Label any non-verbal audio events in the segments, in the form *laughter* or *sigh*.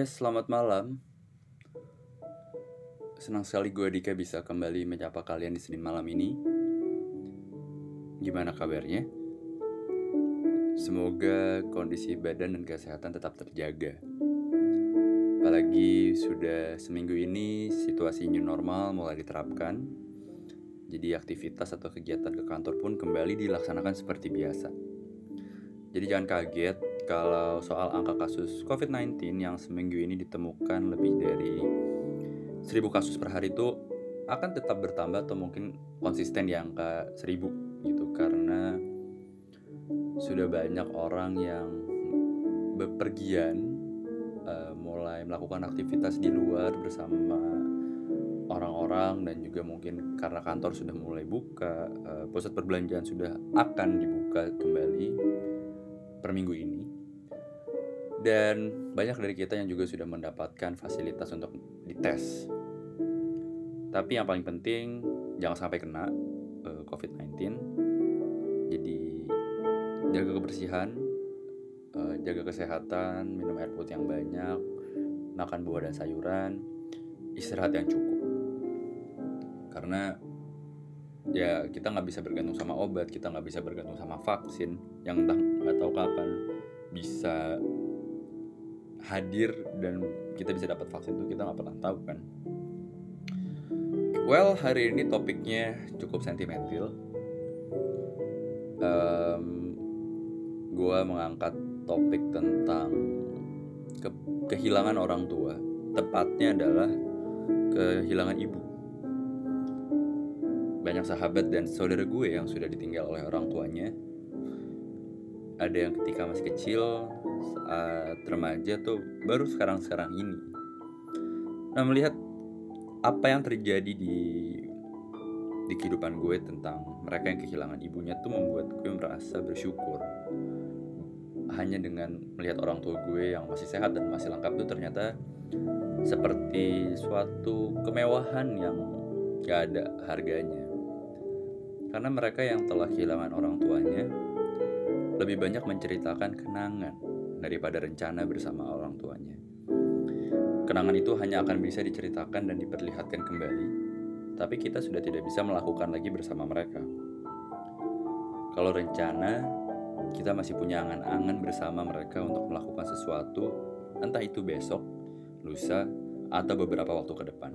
Ya, selamat malam. Senang sekali gue Dika bisa kembali menyapa kalian di Senin malam ini. Gimana kabarnya? Semoga kondisi badan dan kesehatan tetap terjaga. Apalagi sudah seminggu ini situasi new normal mulai diterapkan. Jadi aktivitas atau kegiatan ke kantor pun kembali dilaksanakan seperti biasa. Jadi jangan kaget kalau soal angka kasus COVID-19 yang seminggu ini ditemukan lebih dari 1000 kasus per hari itu akan tetap bertambah atau mungkin konsisten di angka 1000 gitu karena sudah banyak orang yang bepergian uh, mulai melakukan aktivitas di luar bersama orang-orang dan juga mungkin karena kantor sudah mulai buka, uh, pusat perbelanjaan sudah akan dibuka kembali per minggu ini. Dan banyak dari kita yang juga sudah mendapatkan fasilitas untuk dites. Tapi yang paling penting jangan sampai kena uh, COVID-19. Jadi jaga kebersihan, uh, jaga kesehatan, minum air putih yang banyak, makan buah dan sayuran, istirahat yang cukup. Karena ya kita nggak bisa bergantung sama obat, kita nggak bisa bergantung sama vaksin yang entah nggak tahu kapan bisa hadir dan kita bisa dapat vaksin itu kita nggak pernah tahu kan. Well hari ini topiknya cukup sentimental. Um, gua mengangkat topik tentang ke kehilangan orang tua. Tepatnya adalah kehilangan ibu. Banyak sahabat dan saudara gue yang sudah ditinggal oleh orang tuanya ada yang ketika masih kecil saat remaja tuh baru sekarang-sekarang ini. Nah melihat apa yang terjadi di di kehidupan gue tentang mereka yang kehilangan ibunya tuh membuat gue merasa bersyukur. Hanya dengan melihat orang tua gue yang masih sehat dan masih lengkap tuh ternyata seperti suatu kemewahan yang gak ada harganya. Karena mereka yang telah kehilangan orang tuanya lebih banyak menceritakan kenangan daripada rencana bersama orang tuanya. Kenangan itu hanya akan bisa diceritakan dan diperlihatkan kembali, tapi kita sudah tidak bisa melakukan lagi bersama mereka. Kalau rencana, kita masih punya angan-angan bersama mereka untuk melakukan sesuatu, entah itu besok, lusa, atau beberapa waktu ke depan.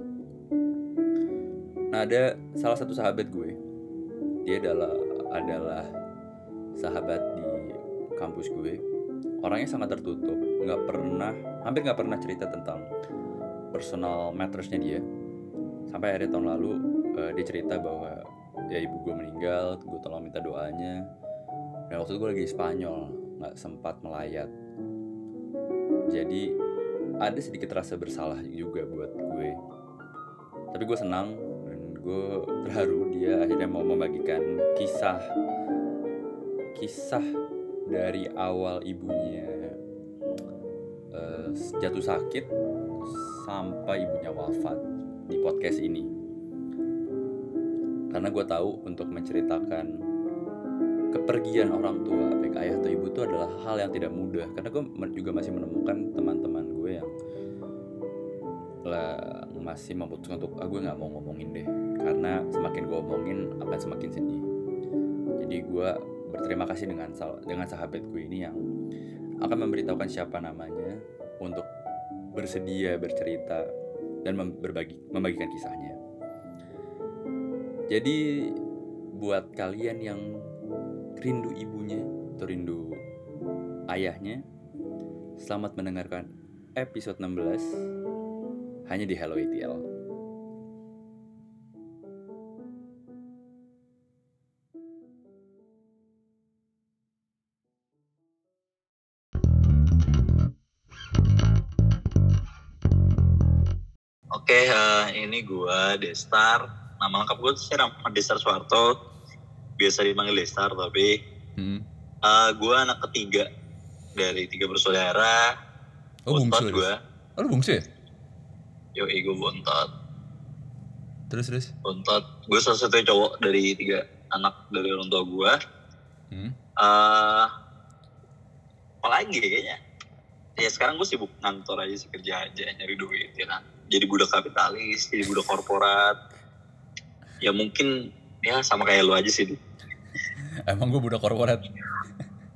Nah, ada salah satu sahabat gue. Dia adalah adalah sahabat di kampus gue orangnya sangat tertutup nggak pernah hampir nggak pernah cerita tentang personal mattersnya dia. Sampai akhir tahun lalu uh, dia cerita bahwa ya ibu gue meninggal gue tolong minta doanya. Dan waktu itu gue lagi di Spanyol nggak sempat melayat. Jadi ada sedikit rasa bersalah juga buat gue. Tapi gue senang dan gue terharu dia akhirnya mau membagikan kisah kisah dari awal ibunya uh, jatuh sakit sampai ibunya wafat di podcast ini. Karena gue tahu untuk menceritakan kepergian orang tua baik ayah atau ibu itu adalah hal yang tidak mudah. Karena gue juga masih menemukan teman-teman gue yang lah masih memutuskan untuk ah gue nggak mau ngomongin deh. Karena semakin gue omongin akan semakin sedih. Jadi gue berterima kasih dengan dengan sahabatku ini yang akan memberitahukan siapa namanya untuk bersedia bercerita dan berbagi membagikan kisahnya. Jadi buat kalian yang rindu ibunya atau rindu ayahnya, selamat mendengarkan episode 16 hanya di Hello ETL. Oke, uh, ini gue Destar. Nama lengkap gue sih Rahmat Destar Suwarto. Biasa dipanggil Destar, tapi hmm. uh, eh, gue anak ketiga dari tiga bersaudara. Oh, bungsu gue. Oh, lu bungsu ya? Yo, gue bontot. Terus, terus? Bontot. Gue salah satu cowok dari tiga anak dari orang tua gue. Hmm. Uh, apalagi kayaknya? ya sekarang gue sibuk ngantor aja sih kerja aja nyari duit ya kan jadi budak kapitalis jadi budak korporat ya mungkin ya sama kayak lu aja sih. Emang gue budak korporat?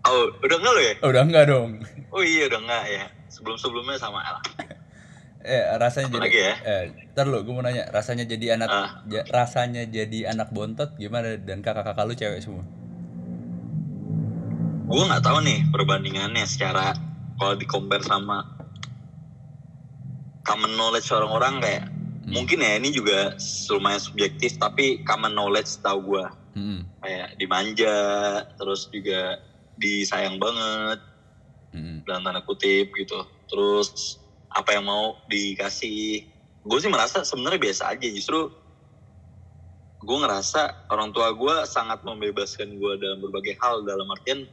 oh udah enggak lo ya Oh, udah enggak dong. oh iya udah enggak ya sebelum sebelumnya sama lah Eh, rasanya Apa jadi lagi ya? eh, ntar lu gue mau nanya, rasanya jadi anak Ah. ja- rasanya jadi anak bontot gimana dan kakak-kakak lu cewek semua? gue nggak tahu nih perbandingannya secara kalau di compare sama common knowledge orang-orang kayak Hmm. mungkin ya ini juga lumayan subjektif tapi common knowledge tahu gue Hmm. kayak dimanja terus juga disayang banget Hmm. dalam tanda kutip gitu terus apa yang mau dikasih gue sih merasa sebenarnya biasa aja justru gue ngerasa orang tua gue sangat membebaskan gue dalam berbagai hal dalam artian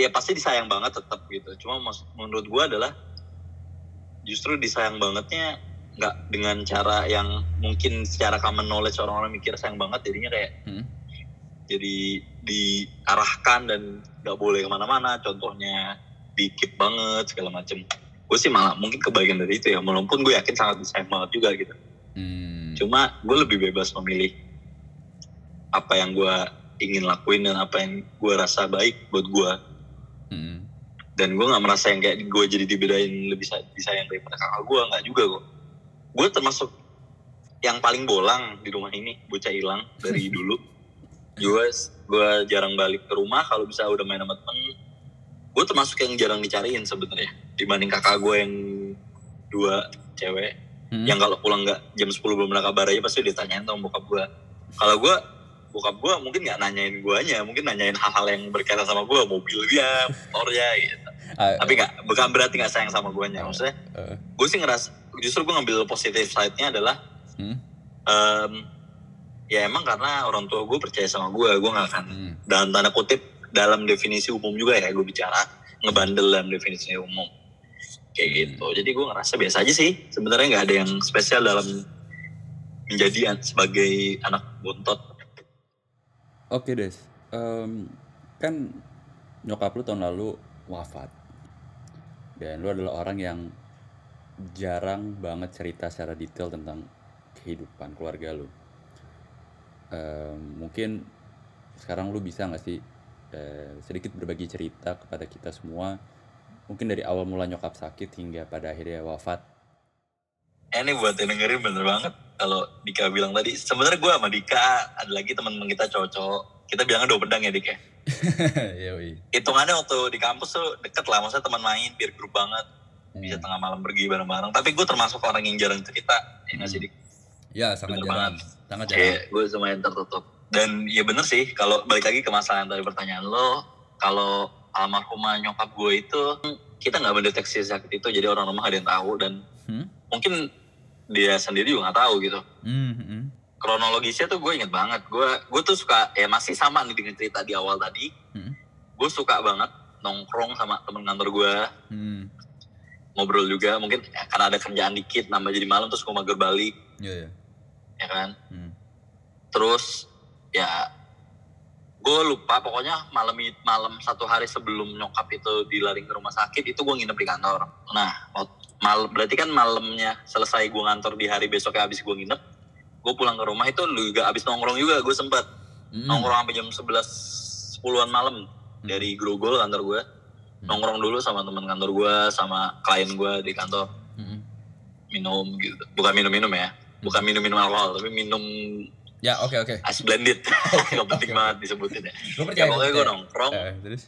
ya pasti disayang banget tetap gitu cuma menurut gue adalah justru disayang bangetnya nggak dengan cara yang mungkin secara common knowledge orang-orang mikir sayang banget jadinya kayak Hmm. jadi diarahkan dan nggak boleh ke mana-mana contohnya dikit banget segala macem gue sih malah mungkin kebagian dari itu ya walaupun gue yakin sangat disayang banget juga gitu Hmm. cuma gue lebih bebas memilih apa yang gue ingin lakuin dan apa yang gue rasa baik buat gue Hmm. Dan gue nggak merasa yang kayak gue jadi dibedain lebih sa- disayang daripada kakak gue nggak juga kok. Gue termasuk yang paling bolang di rumah ini bocah hilang dari *laughs* dulu. Gue gue jarang balik ke rumah kalau bisa udah main sama temen. Gue termasuk yang jarang dicariin sebenarnya dibanding kakak gue yang dua cewek. Hmm. yang kalau pulang nggak jam 10 belum ada kabar aja pasti ditanyain sama bokap gue kalau gue bokap gue mungkin nggak nanyain guanya mungkin nanyain hal-hal yang berkaitan sama gue mobil dia motornya gitu. *laughs* Ah, tapi nggak bukan berarti nggak sayang sama guanya maksudnya eh, gue sih ngeras justru gue ngambil positif side-nya adalah hmm. em, ya emang karena orang tua gue percaya sama gue gue nggak akan Hmm. dalam tanda kutip dalam definisi umum juga ya gue bicara ngebandel dalam definisi umum. Kayak gitu jadi gue ngerasa biasa aja sih. Sebenarnya nggak ada yang spesial dalam menjadi sebagai anak bontot Oke Des, Em, kan nyokap lu tahun lalu wafat dan lu adalah orang yang jarang banget cerita secara detail tentang kehidupan keluarga lu. Em, mungkin sekarang lu bisa nggak sih eh, sedikit berbagi cerita kepada kita semua, mungkin dari awal mula nyokap sakit hingga pada akhirnya wafat. Ini buat yang dengerin bener banget kalau Dika bilang tadi sebenarnya gue sama Dika ada lagi teman-teman kita cowok-cowok kita bilangnya dua pedang ya Dika ya. *laughs* Hitungannya waktu di kampus tuh deket lah maksudnya teman main peer group banget bisa Hmm. tengah malam pergi bareng-bareng tapi gue termasuk orang yang jarang cerita ya nggak sih Dik? Ya sangat Bener jarang, banget. sangat jarang. Kayak gue lumayan tertutup dan ya bener sih kalau balik lagi ke masalah yang tadi pertanyaan lo kalau almarhumah nyokap gue itu kita nggak mendeteksi sakit itu jadi orang rumah ada yang tahu dan Hmm? mungkin dia sendiri juga nggak tahu gitu. Hmm, hmm, kronologisnya tuh gue inget banget. Gue gue tuh suka ya masih sama nih dengan cerita di awal tadi. Hmm, gue suka banget nongkrong sama temen kantor gue. Hmm. ngobrol juga mungkin ya, karena ada kerjaan dikit nambah jadi malam terus gue mager balik. Iya, iya. ya kan? Hmm. terus ya gue lupa pokoknya malam malam satu hari sebelum nyokap itu dilaring ke rumah sakit itu gue nginep di kantor. Nah waktu- mal berarti kan malamnya selesai gue ngantor di hari besoknya habis gue nginep gue pulang ke rumah itu lu juga habis nongkrong juga gue sempet Hmm. nongkrong sampai jam 11 10-an malam dari Grogol kantor gue nongkrong dulu sama teman kantor gue sama klien gue di kantor Hmm. minum gitu bukan minum-minum ya bukan minum-minum alkohol tapi minum Ya, oke oke. ice blended *laughs* nggak penting oke. banget disebutin ya Gue ya percaya. pokoknya gue nongkrong Eh, terus?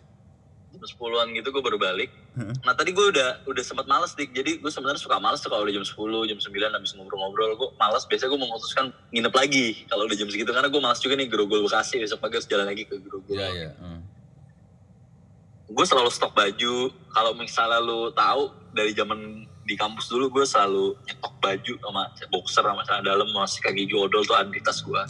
Jam 10-an gitu gue baru balik. Heeh. nah tadi gue udah udah sempat males dik. Jadi gue sebenarnya suka males tuh kalau udah jam 10 jam 9 habis ngobrol-ngobrol. Gue males biasanya gue memutuskan nginep lagi kalau udah jam segitu. Karena gue males juga nih Grogol Bekasi besok pagi harus jalan lagi ke Grogol. Iya iya. Hmm. gue selalu stok baju. Kalau misalnya lu tahu dari zaman di kampus dulu gue selalu nyetok baju sama boxer sama celana dalam masih kaki jodol tuh ada di tas gue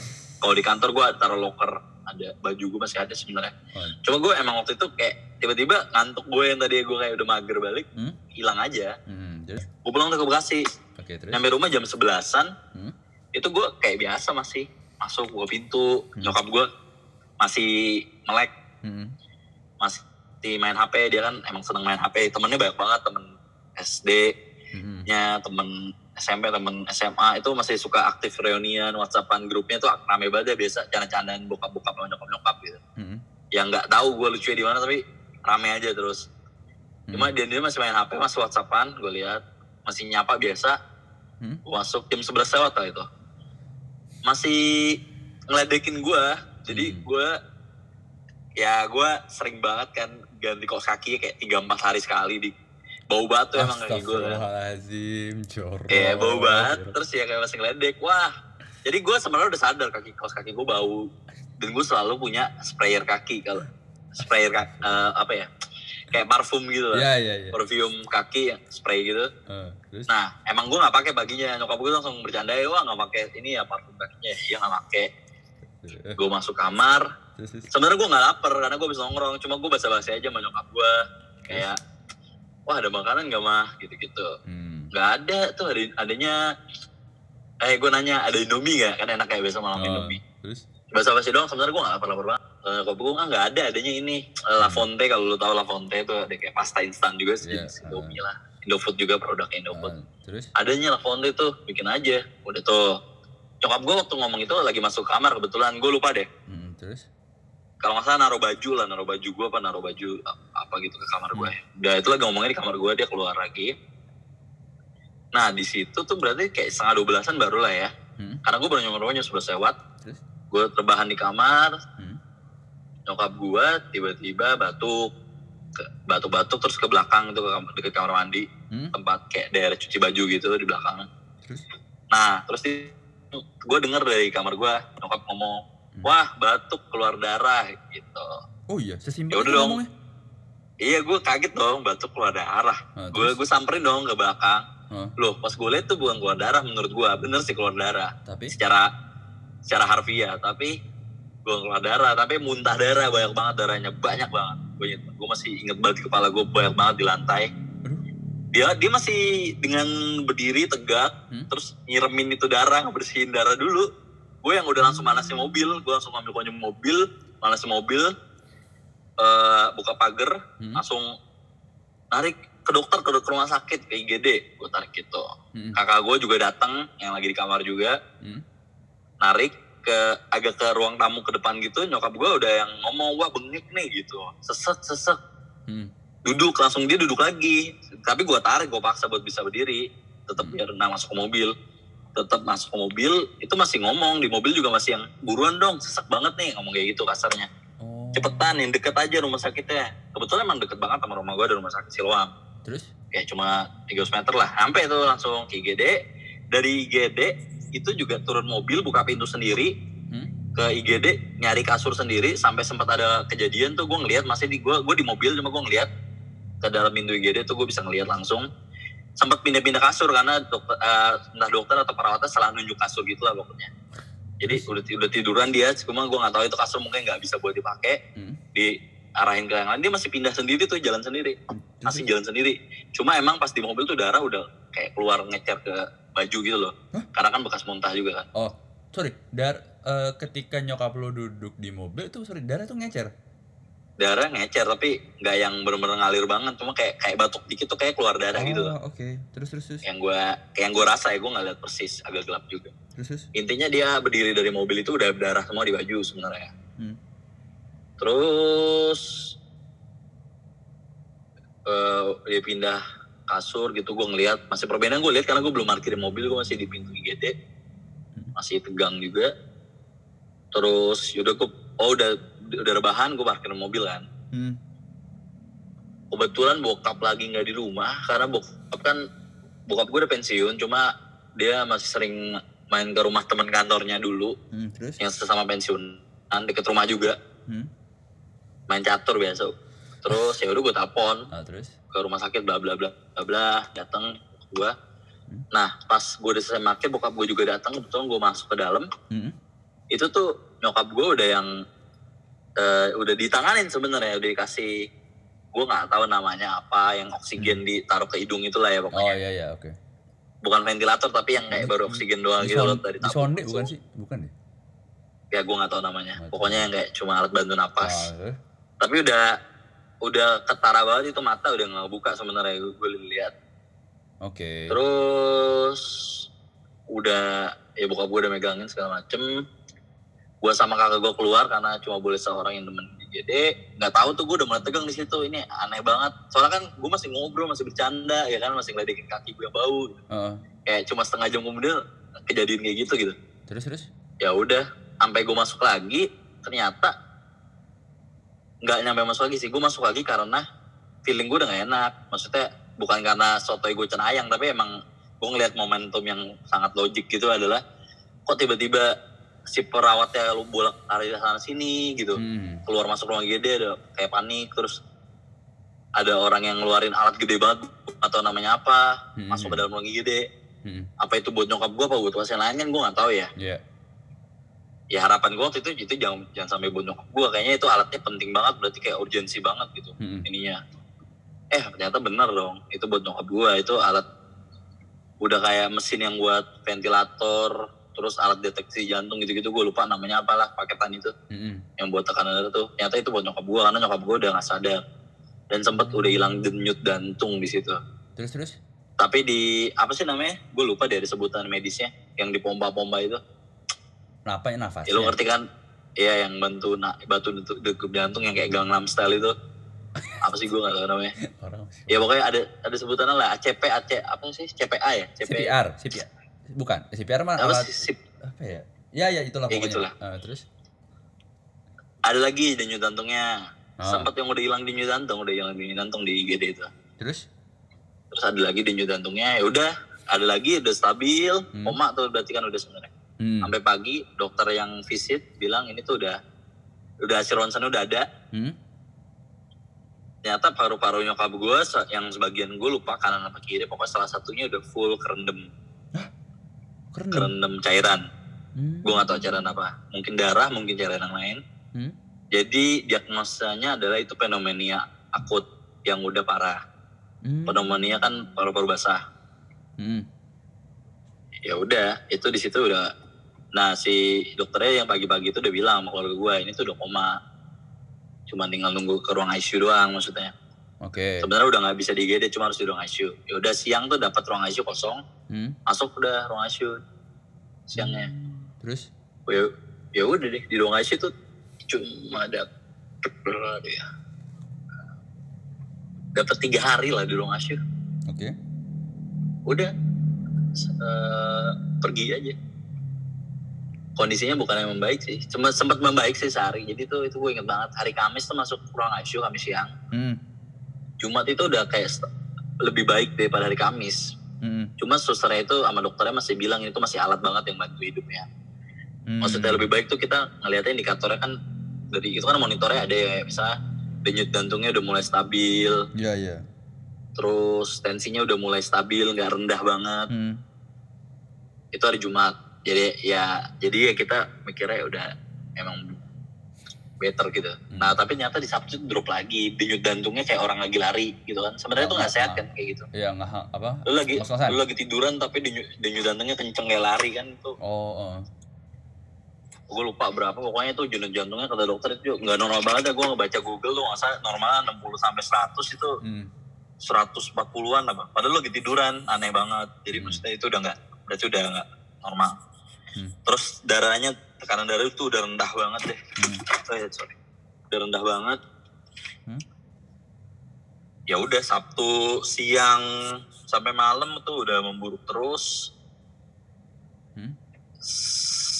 kalau di kantor gue taruh locker ada baju gue masih ada sebenarnya Oh. cuma gue emang waktu itu kayak tiba-tiba ngantuk gue yang tadi gue kayak udah mager balik Hmm? hilang aja Hmm. Terus? gue pulang ke Bekasi terus? nyampe rumah jam sebelasan Hmm? itu gue kayak biasa masih masuk buka pintu Hmm. nyokap gue masih melek Hmm. masih main HP dia kan emang seneng main HP temennya banyak banget temen SD Hmm. nya temen SMP temen SMA itu masih suka aktif reunian WhatsAppan grupnya tuh rame banget ya biasa canda-candaan bokap-bokap nyokap-nyokap gitu Hmm. yang nggak tahu gue lucu di mana tapi rame aja terus Hmm. cuma dia dia masih main HP masih WhatsAppan gue lihat masih nyapa biasa Hmm. Gua masuk jam 11 lewat lah itu masih ngeledekin gue jadi Hmm. gue ya gue sering banget kan ganti kaos kaki kayak tiga empat hari sekali di bau batu emang kaki gue kan. Astagfirullahaladzim, jorok. Iya bau banget. Terus ya kayak masih ngeledek. Wah. Jadi gue sebenarnya udah sadar kaki kaos kaki gue bau. Dan gue selalu punya sprayer kaki kalau sprayer ka- eh, apa ya? Kayak parfum gitu lah. Iya, iya, iya. perfume kaki yang spray gitu. Eh, terus? nah emang gue nggak pakai baginya. Nyokap gue langsung bercanda ya wah nggak pakai ini ya parfum kakinya. Iya nggak pakai. Eh, gue masuk kamar. Sebenarnya gue nggak lapar karena gue bisa nongkrong. Cuma gue basa-basi aja sama nyokap gue kayak wah ada makanan nggak mah? Gitu-gitu. Hmm. nggak ada tuh ada adanya eh gue nanya ada indomie nggak? Kan enak kayak biasa malam Oh, indomie. terus? bahasa basi doang? Sebenarnya gue nggak lapar lapar banget. Eh, kalau gue nggak ada adanya ini eh, La Fonte kalau lu tahu La Fonte itu ada kayak pasta instan juga Iya, sejenis indomie lah. Indofood juga produk Indofood. Ah, terus? adanya La Fonte tuh bikin aja. Udah tuh. Nyokap gue waktu ngomong itu lagi masuk kamar kebetulan. Gue lupa deh. Hmm, terus? kalau nggak salah naruh baju lah naruh baju gue apa naruh baju apa gitu ke kamar gue udah itu lagi ngomongnya di kamar gue dia keluar lagi nah di situ tuh berarti kayak setengah dua belasan baru lah ya Hmm, karena gue baru nyampe sudah lewat terus? gue terbahan di kamar Hmm. nyokap gue tiba-tiba batuk batuk-batuk terus ke belakang itu ke kamar, deket kamar mandi Hmm, tempat kayak daerah cuci baju gitu di belakang terus? nah terus gue denger dari kamar gue nyokap ngomong Hmm. wah batuk keluar darah gitu Oh iya, sesimpel Ya udah itu dong. ngomongnya. Iya gue kaget dong batuk keluar darah. Ah, Gue gue samperin dong ke belakang. Ah, Loh pas gue liat tuh bukan keluar darah menurut gue bener sih keluar darah tapi? secara secara harfiah tapi gue keluar darah tapi muntah darah banyak banget darahnya banyak banget. Gue gue masih inget banget di kepala gue banyak banget di lantai. Aduh. Dia dia masih dengan berdiri tegak Hmm? terus nyiremin itu darah ngebersihin darah dulu. Gue yang udah langsung manasin mobil, gue langsung ngambil kunci mobil, manasin mobil, eh, buka pagar, Hmm? langsung narik ke dokter ke, ke rumah sakit ke IGD gue tarik gitu Hmm. kakak gue juga datang yang lagi di kamar juga Hmm? narik ke agak ke ruang tamu ke depan gitu nyokap gue udah yang ngomong wah bengek nih gitu sesek sesek Hmm. duduk langsung dia duduk lagi tapi gue tarik gue paksa buat bisa berdiri tetap Hmm. biar masuk ke mobil tetap masuk ke mobil itu masih ngomong di mobil juga masih yang buruan dong sesek banget nih ngomong kayak gitu kasarnya. Cepetan yang deket aja rumah sakitnya. Kebetulan emang deket banget sama rumah gue ada rumah sakit Siloam. Terus? kayak cuma 300 meter lah. Sampai itu langsung ke IGD dari IGD itu juga turun mobil buka pintu sendiri. Hmm? ke IGD nyari kasur sendiri. Sampai sempat ada kejadian tuh gue ngelihat masih di gue gue di mobil cuma gue ngelihat ke dalam pintu IGD tuh gue bisa ngelihat langsung. Sempat pindah-pindah kasur karena dokter eh, entah dokter atau perawatnya salah nunjuk kasur gitu lah pokoknya jadi udah udah tiduran dia cuma gue nggak tahu itu kasur mungkin nggak bisa buat dipakai Hmm? diarahin ke yang lain dia masih pindah sendiri tuh jalan sendiri Terus? masih jalan sendiri cuma emang pas di mobil tuh darah udah kayak keluar ngecer ke baju gitu loh Hah? karena kan bekas muntah juga kan Oh, sorry. Dar, eh, ketika nyokap lo duduk di mobil tuh, sorry, darah tuh ngecer. Darah ngecer tapi nggak yang bener-bener ngalir banget cuma kayak kayak batuk dikit tuh kayak keluar darah gitu loh Oh, oke. Terus, terus, terus. yang gue kayak yang gue rasa ya gue nggak lihat persis agak gelap juga Terus, terus. intinya dia berdiri dari mobil itu udah darah semua di baju sebenarnya Hmm. terus eh dia pindah kasur gitu gue ngeliat masih perbedaan gue lihat karena gue belum parkir mobil gue masih di pintu IGD masih tegang juga terus yaudah gue oh udah udah rebahan gue parkir mobil kan Hmm. kebetulan bokap lagi nggak di rumah karena bokap kan bokap gue udah pensiun cuma dia masih sering main ke rumah teman kantornya dulu Hmm, terus? yang sesama pensiun deket rumah juga Hmm. main catur biasa terus ya udah gue telepon *laughs* terus? ke rumah sakit bla bla bla bla bla datang gue Hmm. nah pas gue udah selesai parkir bokap gue juga datang kebetulan gue masuk ke dalam Hmm. itu tuh nyokap gue udah yang eh, udah ditanganin sebenarnya udah dikasih gue nggak tahu namanya apa yang oksigen ditaruh ke hidung itulah ya Oh, pokoknya iya, iya, oke. bukan ventilator tapi yang kayak baru oksigen doang Di gitu loh dari tabung sonde bukan sih? Bukan deh. ya gue nggak tahu namanya pokoknya yang kayak cuma alat bantu napas Ah, terus? tapi udah udah ketara banget itu mata udah nggak buka sebenarnya gue lihat Oke. Terus udah ya bokap gue udah megangin segala macem. Gue sama kakak gue keluar karena cuma boleh seorang yang temen di GD. Nggak tahu tuh gue udah mulai tegang di situ. Ini aneh banget. Soalnya kan gue masih ngobrol, masih bercanda, ya kan masih ngeledekin kaki gue yang bau. Gitu. Heeh. Kayak cuma setengah jam kemudian kejadian kayak gitu gitu. Terus terus? Ya udah, sampai gue masuk lagi, ternyata nggak nyampe masuk lagi sih. Gue masuk lagi karena feeling gue udah gak enak. Maksudnya bukan karena sotoy gue cenayang, tapi emang gue ngeliat momentum yang sangat logik gitu adalah kok tiba-tiba si perawatnya lu bolak lari sana sini gitu Hmm. keluar masuk ruang GD ada kayak panik terus ada orang yang ngeluarin alat gede banget atau namanya apa Hmm. masuk ke dalam ruang GD Hmm. apa itu buat nyokap gue apa buat pasien lain kan gue nggak tahu ya Iya. ya harapan gue waktu itu itu jangan jangan sampai buat nyokap gue kayaknya itu alatnya penting banget berarti kayak urgensi banget gitu Hmm. ininya eh ternyata bener dong itu buat nyokap gue itu alat udah kayak mesin yang buat ventilator terus alat deteksi jantung gitu-gitu gue lupa namanya apalah paketan itu Hmm. yang buat tekanan darah tuh. Ternyata itu buat nyokap gue karena nyokap gue udah nggak sadar. Dan sempet udah hilang denyut jantung di situ. Terus terus? tapi di apa sih namanya? Gue lupa dari sebutan medisnya yang di pompa-pompa itu. Kenapa ya nafas? ya lu ngerti kan? Iya yang bantu na, batu degup jantung yang kayak Gangnam Style itu. Apa sih gue gak tahu namanya? Orang ya pokoknya ada ada sebutannya lah ACP AC apa sih? CPA ya? CPR, CPR. Bukan, CPR mah apa alat sih Sip. apa ya? Ya ya itulah Ya, pokoknya. gitulah. Ah, terus? ada lagi denyut jantungnya Ah. sempat yang udah hilang denyut jantung udah hilang denyut jantung di IGD itu Terus? terus ada lagi denyut jantungnya ya udah ada lagi udah stabil Hmm. koma tuh berarti kan udah sebenarnya Hmm. sampai pagi dokter yang visit bilang ini tuh udah udah hasil ronsen udah ada Hmm. ternyata paru-paru nyokap gue yang sebagian gue lupa kanan apa kiri pokoknya salah satunya udah full kerendam Keren. kerendam cairan Hmm. gue nggak tahu cairan apa mungkin darah mungkin cairan yang lain Hmm. jadi diagnosanya adalah itu pneumonia akut yang udah parah Hmm. pneumonia kan paru-paru basah Hmm. ya udah itu di situ udah nah si dokternya yang pagi-pagi itu udah bilang sama keluarga gue ini tuh udah koma cuma tinggal nunggu ke ruang ICU doang maksudnya Oke. sebenarnya udah nggak bisa di IGD cuma harus di ruang ICU ya udah siang tuh dapat ruang ICU kosong Hmm. masuk udah ruang ICU siangnya Terus? oh, ya ya udah deh di ruang ICU tuh cuma ada berapa ya dapat tiga hari lah di ruang ICU Oke. udah s- eh, pergi aja kondisinya bukan yang membaik sih cuma sempat membaik sih sehari jadi tuh itu gue inget banget hari Kamis tuh masuk ruang ICU Kamis siang Hmm. Jumat itu udah kayak lebih baik daripada hari Kamis Hmm. cuma susternya itu sama dokternya masih bilang itu masih alat banget yang bantu hidupnya Hmm. maksudnya lebih baik tuh kita ngeliatnya indikatornya kan dari itu kan monitornya ada ya misalnya denyut jantungnya udah mulai stabil Iya iya. terus tensinya udah mulai stabil nggak rendah banget Hmm. itu hari Jumat jadi ya jadi ya kita mikirnya ya udah emang better gitu nah tapi ternyata di Sabtu itu drop lagi denyut jantungnya kayak orang lagi lari gitu kan sebenarnya itu nggak sehat kan kayak gitu Iya nggak apa? lu lagi lu lagi tiduran tapi denyut, denyut jantungnya kenceng kayak lari kan itu Oh. oh. gue lupa berapa pokoknya itu denyut jantungnya kata dokter itu nggak normal banget ya gue ngebaca Google tuh nggak salah normalnya 60 sampai 100 itu Hmm. 140-an apa padahal lu lagi tiduran aneh banget jadi Hmm. maksudnya itu udah nggak berarti udah nggak normal Hmm. terus darahnya tekanan darah itu udah rendah banget deh Hmm. sorry, sorry. udah rendah banget Hmm. ya udah Sabtu siang sampai malam tuh udah memburuk terus Hmm.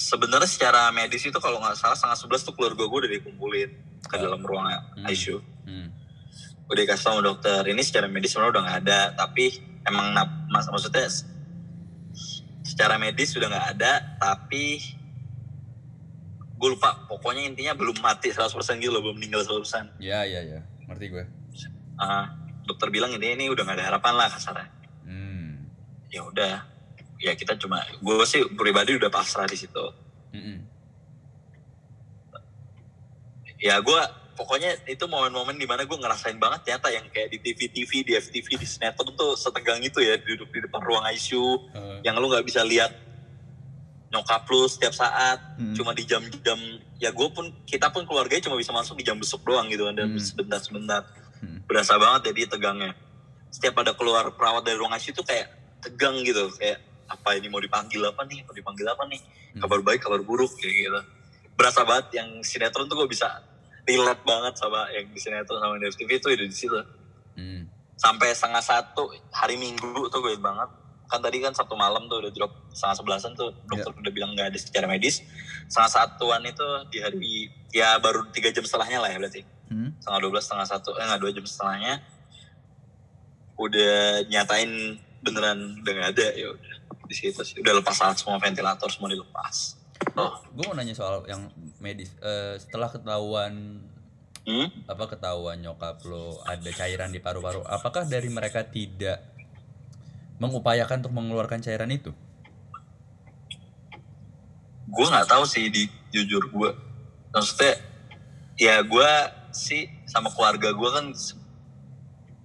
sebenarnya secara medis itu kalau nggak salah setengah sebelas tuh keluarga gue udah dikumpulin ke Oh. dalam ruang Hmm. ICU Hmm. udah dikasih sama dokter ini secara medis sebenarnya udah nggak ada tapi emang mas maksudnya secara medis sudah nggak ada tapi gue lupa pokoknya intinya belum mati 100% gitu loh belum meninggal 100% Ya ya ya. Ngerti gue. Ah, dokter bilang ini ini udah nggak ada harapan lah kasarnya Hmm. ya udah ya kita cuma gue sih pribadi udah pasrah di situ Hmm. ya gue pokoknya itu momen-momen di mana gue ngerasain banget ternyata yang kayak di TV-TV di FTV di sinetron tuh setegang itu ya duduk di depan ruang ICU Eh, yang lu nggak bisa lihat nyokap lu setiap saat hmm. cuma di jam-jam ya gue pun kita pun keluarganya cuma bisa masuk di jam besok doang gitu kan dan Hmm. sebentar-sebentar Hmm. berasa banget jadi tegangnya setiap ada keluar perawat dari ruang ICU tuh kayak tegang gitu kayak apa ini mau dipanggil apa nih mau dipanggil apa nih hmm. kabar baik kabar buruk kayak gitu berasa banget yang sinetron tuh gue bisa relate banget sama yang di sinetron sama di FTV itu udah di situ. Hmm. sampai setengah satu hari minggu tuh gue banget. Kan tadi kan satu malam tuh udah drop setengah sebelasan tuh. Dokter yeah. udah bilang nggak ada secara medis. Setengah satuan itu di hari ya baru tiga jam setelahnya lah ya berarti. Hmm. setengah dua belas setengah satu eh nggak dua jam setelahnya. Udah nyatain beneran udah nggak ada ya udah. Di situ sih. Udah lepas alat semua ventilator semua dilepas oh gue mau nanya soal yang medis uh, setelah ketahuan hmm? apa ketahuan nyokap lo ada cairan di paru-paru apakah dari mereka tidak mengupayakan untuk mengeluarkan cairan itu? Gue nggak tahu sih di jujur gue. Maksudnya ya gue sih sama keluarga gue kan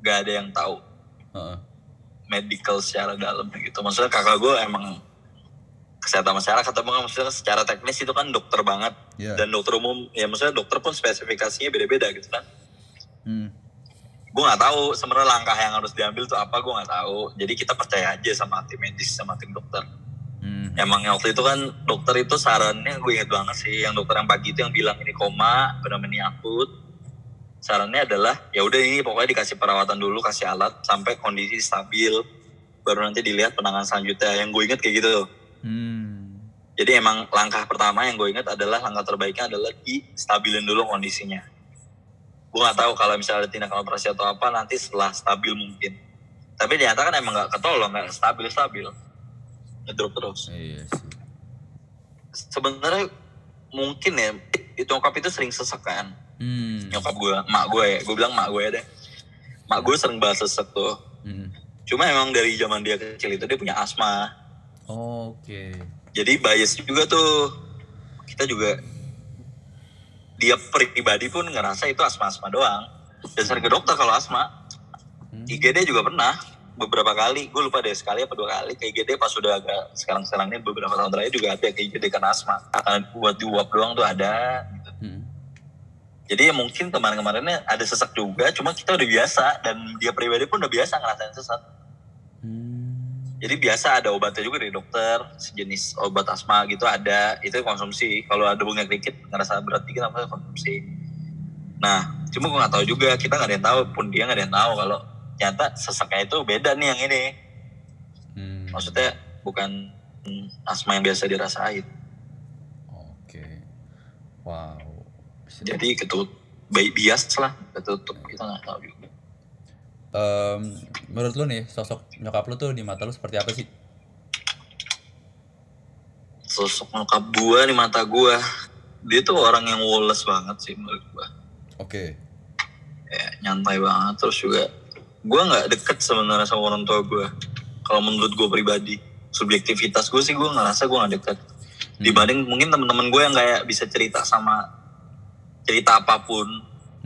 gak ada yang tahu uh-uh. medical secara dalam gitu. Maksudnya kakak gue emang kesehatan masyarakat tapi maksudnya secara teknis itu kan dokter banget. Yeah. dan dokter umum ya maksudnya dokter pun spesifikasinya beda-beda gitu kan. Hmm. Gue nggak tahu sebenarnya langkah yang harus diambil tuh apa gue nggak tahu. Jadi kita percaya aja sama tim medis sama tim dokter. Hmm. emang waktu itu kan dokter itu sarannya gue inget banget sih yang dokter yang pagi itu yang bilang ini koma benar-benar akut. Sarannya adalah ya udah ini pokoknya dikasih perawatan dulu kasih alat sampai kondisi stabil. Baru nanti dilihat penanganan selanjutnya. Yang gue inget kayak gitu hmm. jadi emang langkah pertama yang gue inget adalah langkah terbaiknya adalah di stabilin dulu kondisinya. Gue nggak tahu kalau misalnya ada tindakan operasi atau apa nanti setelah stabil mungkin. Tapi ternyata kan emang nggak ketolong nggak stabil stabil. Ngedrop terus. Iya sih. Sebenarnya mungkin ya itu nyokap itu sering sesek kan? Hmm. nyokap gue mak gue ya gue bilang mak gue ya deh. Mak gue sering bahas sesek tuh. Hmm. cuma emang dari zaman dia kecil itu dia punya asma oh, oke okay. jadi bias juga tuh kita juga dia pribadi pun ngerasa itu asma-asma doang dan sering ke dokter kalau asma hmm. IGD juga pernah beberapa kali gue lupa deh sekali apa dua kali ke IGD pas sudah agak sekarang sekarang ini beberapa tahun terakhir juga ada ke IGD karena asma karena buat diuap doang tuh ada gitu. hmm. jadi ya mungkin kemarin-kemarinnya ada sesak juga cuma kita udah biasa dan dia pribadi pun udah biasa ngerasain sesak jadi biasa ada obatnya juga dari dokter, sejenis obat asma gitu ada, itu konsumsi. Kalau ada bunga dikit, ngerasa berat dikit apa konsumsi. Nah, cuma gue nggak tahu juga, kita nggak ada yang tahu, pun dia nggak ada yang tahu kalau ternyata sesaknya itu beda nih yang ini. Hmm. Maksudnya bukan asma yang biasa dirasain. Oke, wow. Bisa Jadi ketutup, bias lah, ketutup kita nggak tahu juga um, menurut lu nih sosok nyokap lu tuh di mata lu seperti apa sih? Sosok nyokap gua di mata gua, dia tuh orang yang woles banget sih menurut gua. Oke. Okay. Ya, nyantai banget terus juga gua nggak deket sebenarnya sama orang tua gua. Kalau menurut gua pribadi, subjektivitas gua sih gua ngerasa gua nggak deket. Hmm. Dibanding mungkin teman-teman gue yang kayak bisa cerita sama cerita apa pun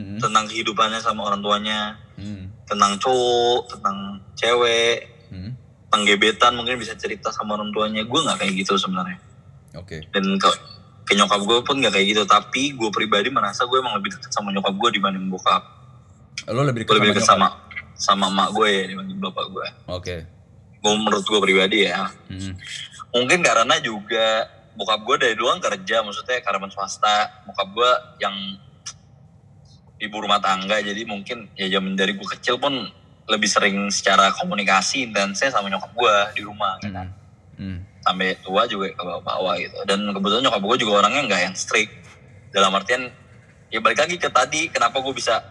hmm. tentang kehidupannya sama orang tuanya. Hmm tentang cowok tentang cewek hmm. tentang gebetan mungkin bisa cerita sama orang tuanya gue nggak kayak gitu sebenarnya oke okay. dan ke, ke nyokap gue pun nggak kayak gitu tapi gue pribadi merasa gue emang lebih dekat sama nyokap gue dibanding bokap lo lebih dekat, lebih dekat sama sama, mak gue ya dibanding bapak gue oke okay. gue menurut gue pribadi ya hmm. mungkin karena juga bokap gue dari dulu kan kerja maksudnya karyawan swasta bokap gue yang ibu rumah tangga jadi mungkin ya zaman dari gue kecil pun lebih sering secara komunikasi intensnya sama nyokap gue di rumah gitu kan hmm. sampai tua juga ke bawah-bawah gitu dan kebetulan nyokap gue juga orangnya nggak yang strict dalam artian ya balik lagi ke tadi kenapa gue bisa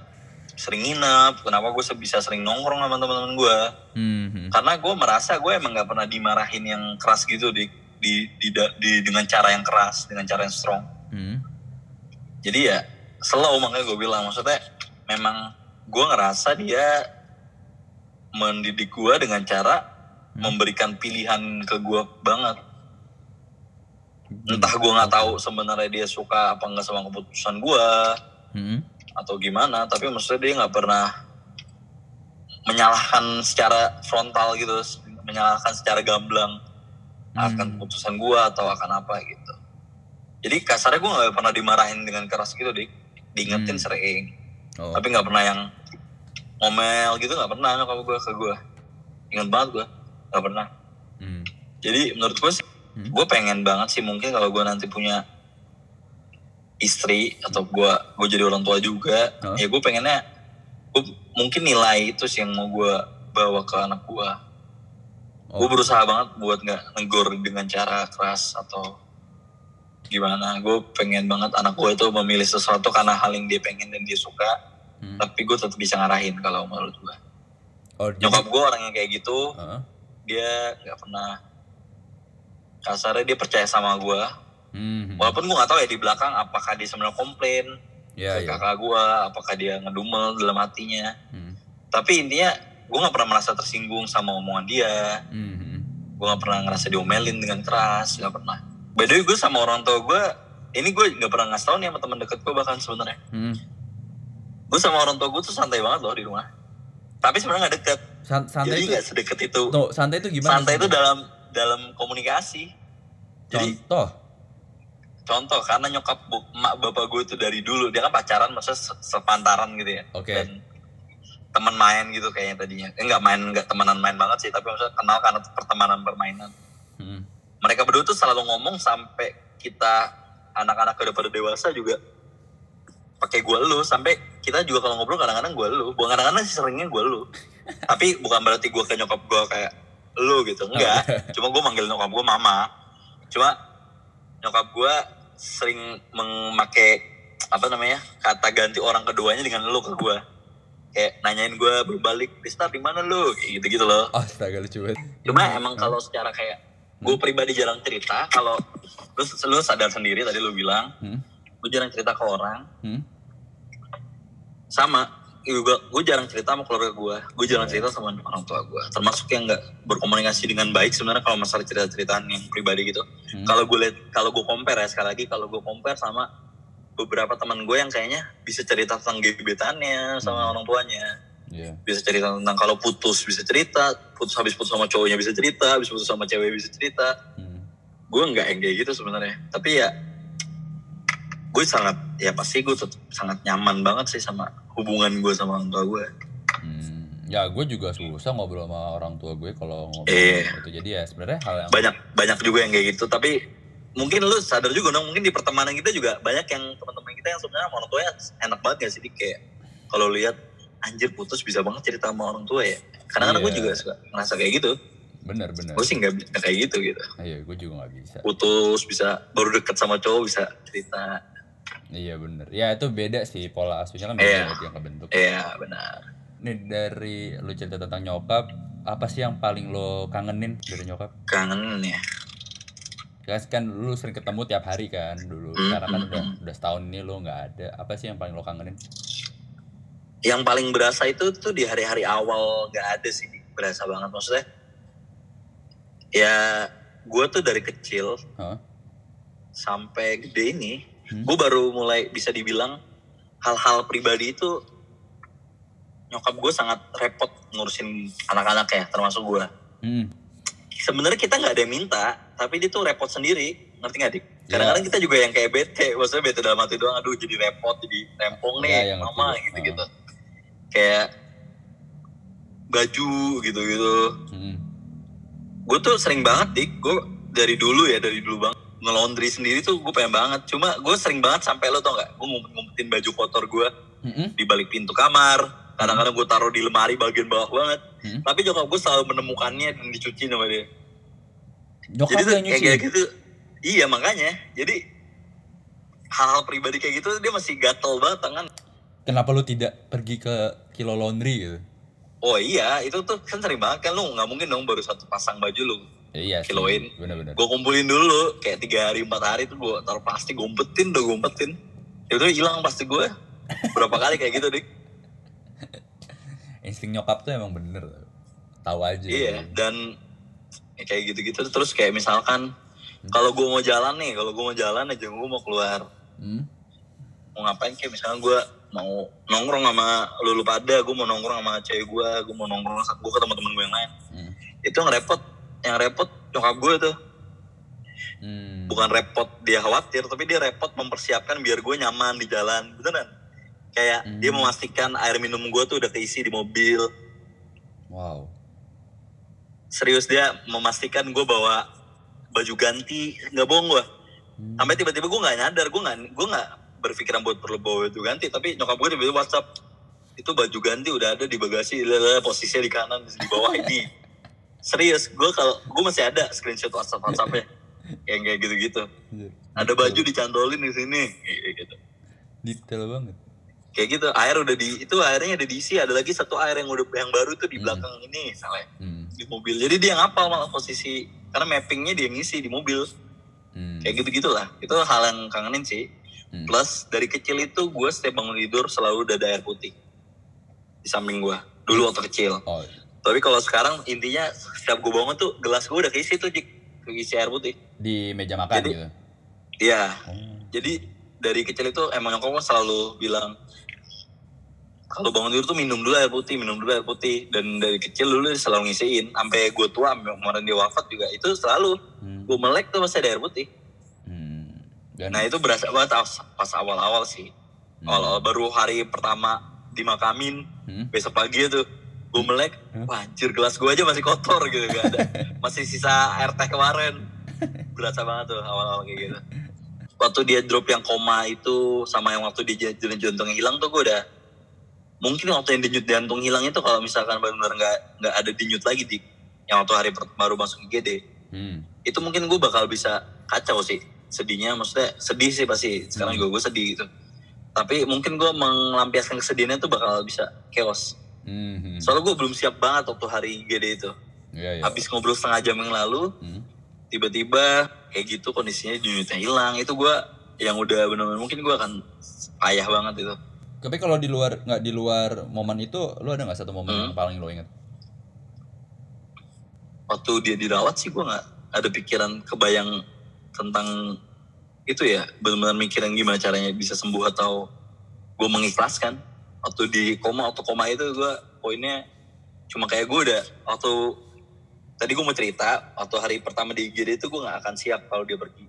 sering nginep kenapa gue bisa sering nongkrong sama teman-teman gue hmm. karena gue merasa gue emang nggak pernah dimarahin yang keras gitu di di, di, di dengan cara yang keras dengan cara yang strong hmm. jadi ya slow makanya gue bilang maksudnya memang gue ngerasa dia mendidik gue dengan cara hmm. memberikan pilihan ke gue banget hmm. entah gue nggak tahu sebenarnya dia suka apa nggak sama keputusan gue hmm. atau gimana tapi maksudnya dia nggak pernah menyalahkan secara frontal gitu menyalahkan secara gamblang hmm. akan keputusan gue atau akan apa gitu jadi kasarnya gue nggak pernah dimarahin dengan keras gitu dik diingetin hmm. sering oh. tapi nggak pernah yang ngomel gitu nggak pernah nyokap gue ke gue inget banget gue nggak pernah hmm. jadi menurut gue hmm. gue pengen banget sih mungkin kalau gue nanti punya istri atau gue gue jadi orang tua juga huh? ya gue pengennya gue mungkin nilai itu sih yang mau gue bawa ke anak gue oh. gue berusaha banget buat nggak negor dengan cara keras atau gimana gue pengen banget anak gue itu memilih sesuatu karena hal yang dia pengen dan dia suka hmm. tapi gue tetap bisa ngarahin kalau menurut gue oh, nyokap gue orang yang kayak gitu uh. dia nggak pernah kasarnya dia percaya sama gue hmm. walaupun gue nggak tahu ya di belakang apakah dia sebenarnya komplain yeah, ke yeah. kakak gue apakah dia ngedumel dalam hatinya hmm. tapi intinya gue nggak pernah merasa tersinggung sama omongan dia hmm. gue nggak pernah ngerasa diomelin dengan keras nggak pernah by the way gue sama orang tua gue ini gue nggak pernah ngasih tau nih sama teman deket gue bahkan sebenarnya. Hmm. gue sama orang tua gue tuh santai banget loh di rumah. Tapi sebenarnya nggak deket. San santai jadi nggak sedekat itu. Tuh santai itu gimana santai itu dalam dalam komunikasi. Contoh? Contoh karena nyokap bu, emak bapak gue itu dari dulu dia kan pacaran maksudnya sepantaran gitu ya. Oke. Okay. teman main gitu kayaknya tadinya. Eh, enggak main enggak temenan main banget sih tapi maksudnya kenal karena pertemanan permainan. Hmm. Mereka berdua tuh selalu ngomong sampai kita anak-anak udah pada dewasa juga pakai gue lu. Sampai kita juga kalau ngobrol kadang-kadang gue lu. Bukan kadang-kadang sih seringnya gue lu. *laughs* Tapi bukan berarti gue ke nyokap gue kayak lu gitu. Enggak. *laughs* Cuma gue manggil nyokap gue mama. Cuma nyokap gue sering memakai apa namanya kata ganti orang keduanya dengan lu ke gue kayak nanyain gue berbalik Pista di mana lu? Kayak gitu gitu loh. Astaga lucu banget. Cuma emang kalau secara kayak gue pribadi jarang cerita kalau lu, lu sadar sendiri tadi lu bilang hmm gue jarang cerita ke orang hmm? sama juga gue jarang cerita sama keluarga gue gue jarang iya. cerita sama orang tua gue termasuk yang nggak berkomunikasi dengan baik sebenarnya kalau masalah cerita ceritaan yang pribadi gitu hmm. kalau gue lihat kalau gue compare ya sekali lagi kalau gue compare sama beberapa teman gue yang kayaknya bisa cerita tentang gebetannya sama hmm. orang tuanya yeah. bisa cerita tentang kalau putus bisa cerita putus habis putus sama cowoknya bisa cerita habis putus sama cewek bisa cerita. Hmm. gue nggak yang kayak gitu sebenarnya. Tapi ya gue sangat ya pasti gue tetap sangat nyaman banget sih sama hubungan gue sama orang tua gue. Hmm, ya gue juga susah ngobrol sama orang tua gue kalau ngobrol eh, itu jadi ya sebenarnya hal yang banyak banyak juga yang kayak gitu. Tapi mungkin lu sadar juga dong mungkin di pertemanan kita juga banyak yang teman-teman kita yang sebenarnya orang tuanya enak banget gak sih? Kayak kalau lihat anjir putus bisa banget cerita sama orang tua ya kadang-kadang yeah. gue juga suka ngerasa kayak gitu bener bener gue sih nggak kayak gitu gitu iya gue juga nggak bisa putus bisa baru deket sama cowok bisa cerita Iya bener. Ya itu beda sih pola asuhnya kan beda yeah. yang kebentuk. Iya yeah, benar. Nih dari lu cerita tentang nyokap, apa sih yang paling lo kangenin dari nyokap? Kangen ya. Kan, kan lu sering ketemu tiap hari kan dulu. Mm, Sekarang kan mm, udah udah setahun ini lo nggak ada. Apa sih yang paling lo kangenin? Yang paling berasa itu tuh di hari-hari awal nggak ada sih berasa banget maksudnya. Ya gue tuh dari kecil huh? sampai gede ini hmm. gue baru mulai bisa dibilang hal-hal pribadi itu nyokap gue sangat repot ngurusin anak-anak ya termasuk gue hmm. sebenarnya kita nggak ada yang minta tapi dia tuh repot sendiri ngerti gak dik kadang-kadang yeah. kita juga yang kayak bete maksudnya bete dalam hati doang aduh jadi repot jadi rempong nih yeah, mama gitu-gitu uh. Kayak baju gitu-gitu. Hmm. gue tuh sering banget dik. Gue dari dulu ya dari dulu banget ngelondri sendiri tuh gue pengen banget. Cuma gue sering banget sampai lo tau gak gue ngumpet-ngumpetin baju kotor gue mm-hmm. di balik pintu kamar. Kadang-kadang gue taruh di lemari bagian bawah banget. Mm-hmm. tapi nyokap gue selalu menemukannya dan dicuci sama dia. Nyokap jadi tuh, kayak, gitu. Iya makanya. Jadi hal-hal pribadi kayak gitu dia masih gatel banget tangan kenapa lu tidak pergi ke kilo laundry gitu oh iya itu tuh kan sering banget kan lu nggak mungkin dong baru satu pasang baju lu Iya kiloin. Bener-bener. Gue kumpulin dulu kayak tiga hari empat hari tuh gue taruh plastik gompetin udah gompetin. Ya udah hilang pasti gue. Berapa kali kayak gitu dik. *laughs* Insting nyokap tuh emang bener. Tahu aja. Iya dan ya kayak gitu-gitu terus kayak misalkan hmm. kalau gue mau jalan nih kalau gue mau jalan aja gue mau keluar hmm? mau ngapain kayak misalnya gue mau nongkrong sama lulu pada. Gue mau nongkrong sama cewek gue gue mau nongkrong sama gue ke teman-teman gue yang lain. Hmm. itu ngerepot yang repot nyokap gue tuh. Hmm. bukan repot dia khawatir tapi dia repot mempersiapkan biar gue nyaman di jalan. Beneran. Kayak hmm. dia memastikan air minum gue tuh udah keisi di mobil. Wow. Serius dia memastikan gue bawa baju ganti. Nggak bohong gue hmm. sampai tiba-tiba gue nggak nyadar gue nggak gue nggak berpikiran buat perlu bawa baju ganti tapi nyokap gue tiba-tiba WhatsApp itu baju ganti udah ada di bagasi posisinya di kanan di bawah ini serius gue kalau gue masih ada screenshot WhatsApp WhatsAppnya yang kayak gitu-gitu iya. ada baju dicantolin di sini gitu detail banget kayak gitu air udah di itu airnya udah diisi ada lagi satu air yang udah yang baru tuh di hmm. belakang hmm. ini salah hmm. di mobil jadi dia ngapal malah posisi karena mappingnya dia ngisi di mobil hmm. kayak gitu gitulah itu hal yang kangenin sih hmm. plus dari kecil itu gue setiap bangun tidur selalu udah ada air putih di samping gue dulu waktu kecil oh. Iya. tapi kalau sekarang intinya setiap gue bangun tuh gelas gue udah keisi tuh keisi air putih di meja makan jadi, gitu iya oh. jadi dari kecil itu emang nyokap gue selalu bilang kalau bangun tidur tuh minum dulu air putih, minum dulu air putih. Dan dari kecil dulu selalu ngisiin. Sampai gue tua, kemarin dia wafat juga. Itu selalu. Hmm. Gue melek tuh masih ada air putih. Dan... Nah itu berasa banget pas awal-awal sih. Hmm. Awal-awal baru hari pertama dimakamin. Hmm. Besok pagi itu gue melek. Hmm. Wah anjir gelas gue aja masih kotor gitu. Gak *laughs* ada. masih sisa air teh kemarin. Berasa banget tuh awal-awal kayak gitu. Waktu dia drop yang koma itu sama yang waktu dia jantungnya hilang tuh gue udah mungkin waktu yang denyut jantung hilang itu kalau misalkan benar-benar nggak nggak ada denyut lagi di yang waktu hari baru masuk IGD hmm. itu mungkin gue bakal bisa kacau sih sedihnya maksudnya sedih sih pasti sekarang hmm. juga gue sedih gitu tapi mungkin gue melampiaskan kesedihannya tuh bakal bisa chaos hmm. soalnya gue belum siap banget waktu hari IGD itu ya, ya. habis ngobrol setengah jam yang lalu hmm. tiba-tiba kayak gitu kondisinya denyutnya hilang itu gue yang udah benar-benar mungkin gue akan payah banget itu tapi kalau di luar nggak di luar momen itu, lu ada nggak satu momen hmm. yang paling lo inget? Waktu dia dirawat sih gue nggak ada pikiran kebayang tentang itu ya, benar-benar mikirin gimana caranya bisa sembuh atau gue mengikhlaskan. Waktu di koma, waktu koma itu gue poinnya cuma kayak gue udah waktu tadi gue mau cerita waktu hari pertama di IGD itu gue nggak akan siap kalau dia pergi.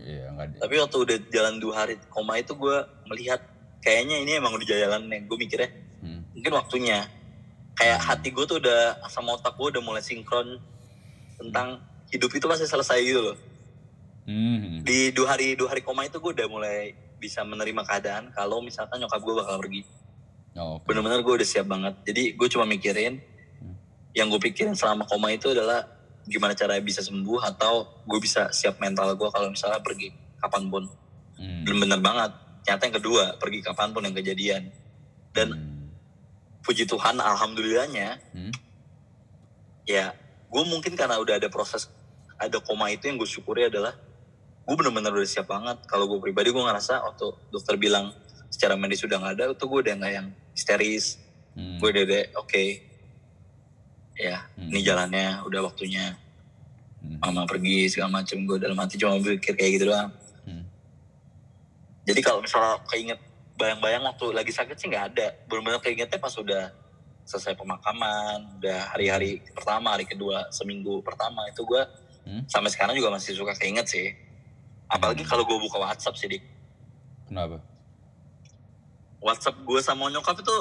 Iya, gak Tapi waktu udah jalan dua hari koma itu gue melihat kayaknya ini emang udah jalan nih gue mikirnya hmm. mungkin waktunya kayak hmm. hati gue tuh udah sama otak gue udah mulai sinkron tentang hidup itu pasti selesai gitu loh hmm. di dua hari dua hari koma itu gue udah mulai bisa menerima keadaan kalau misalkan nyokap gue bakal pergi oh, okay. bener-bener gue udah siap banget jadi gue cuma mikirin hmm. yang gue pikirin selama koma itu adalah gimana cara bisa sembuh atau gue bisa siap mental gue kalau misalnya pergi kapan pun hmm. bener-bener banget nyata yang kedua pergi kapan pun yang kejadian dan hmm. puji Tuhan alhamdulillahnya hmm. ya gue mungkin karena udah ada proses ada koma itu yang gue syukuri adalah gue bener-bener udah siap banget kalau gue pribadi gue ngerasa waktu dokter bilang secara medis sudah nggak ada itu gue udah nggak yang histeris hmm. gue udah oke okay. ya hmm. ini jalannya udah waktunya hmm. mama pergi segala macem gue dalam hati cuma berpikir kayak gitu doang jadi kalau misalnya keinget bayang-bayang waktu lagi sakit sih nggak ada benar-benar keingetnya pas udah selesai pemakaman udah hari-hari pertama hari kedua seminggu pertama itu gue hmm? sampai sekarang juga masih suka keinget sih apalagi kalau gue buka WhatsApp sih dik. Kenapa? WhatsApp gue sama nyokap itu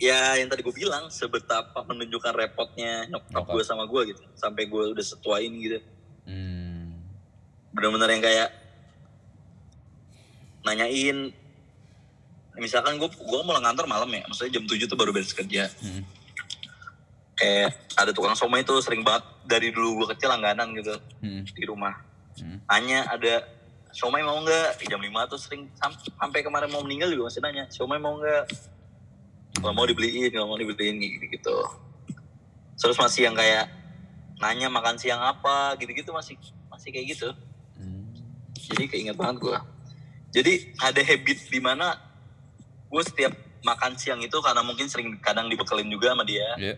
ya yang tadi gue bilang sebetapa menunjukkan repotnya nyokap, gue sama gue gitu sampai gue udah setuain gitu. Hmm. benar-benar yang kayak nanyain misalkan gue gue mau ngantor malam ya maksudnya jam 7 tuh baru beres kerja. Hmm. kayak ada tukang somai itu sering banget dari dulu gue kecil langganan gitu hmm. di rumah hmm. nanya ada somai mau nggak jam 5 tuh sering sampai kemarin mau meninggal juga masih nanya somai mau nggak kalau mau dibeliin kalau mau dibeliin gitu, gitu terus masih yang kayak nanya makan siang apa gitu-gitu masih masih kayak gitu hmm. jadi keinget banget gue jadi ada habit di mana gue setiap makan siang itu karena mungkin sering kadang dibekelin juga sama dia yeah.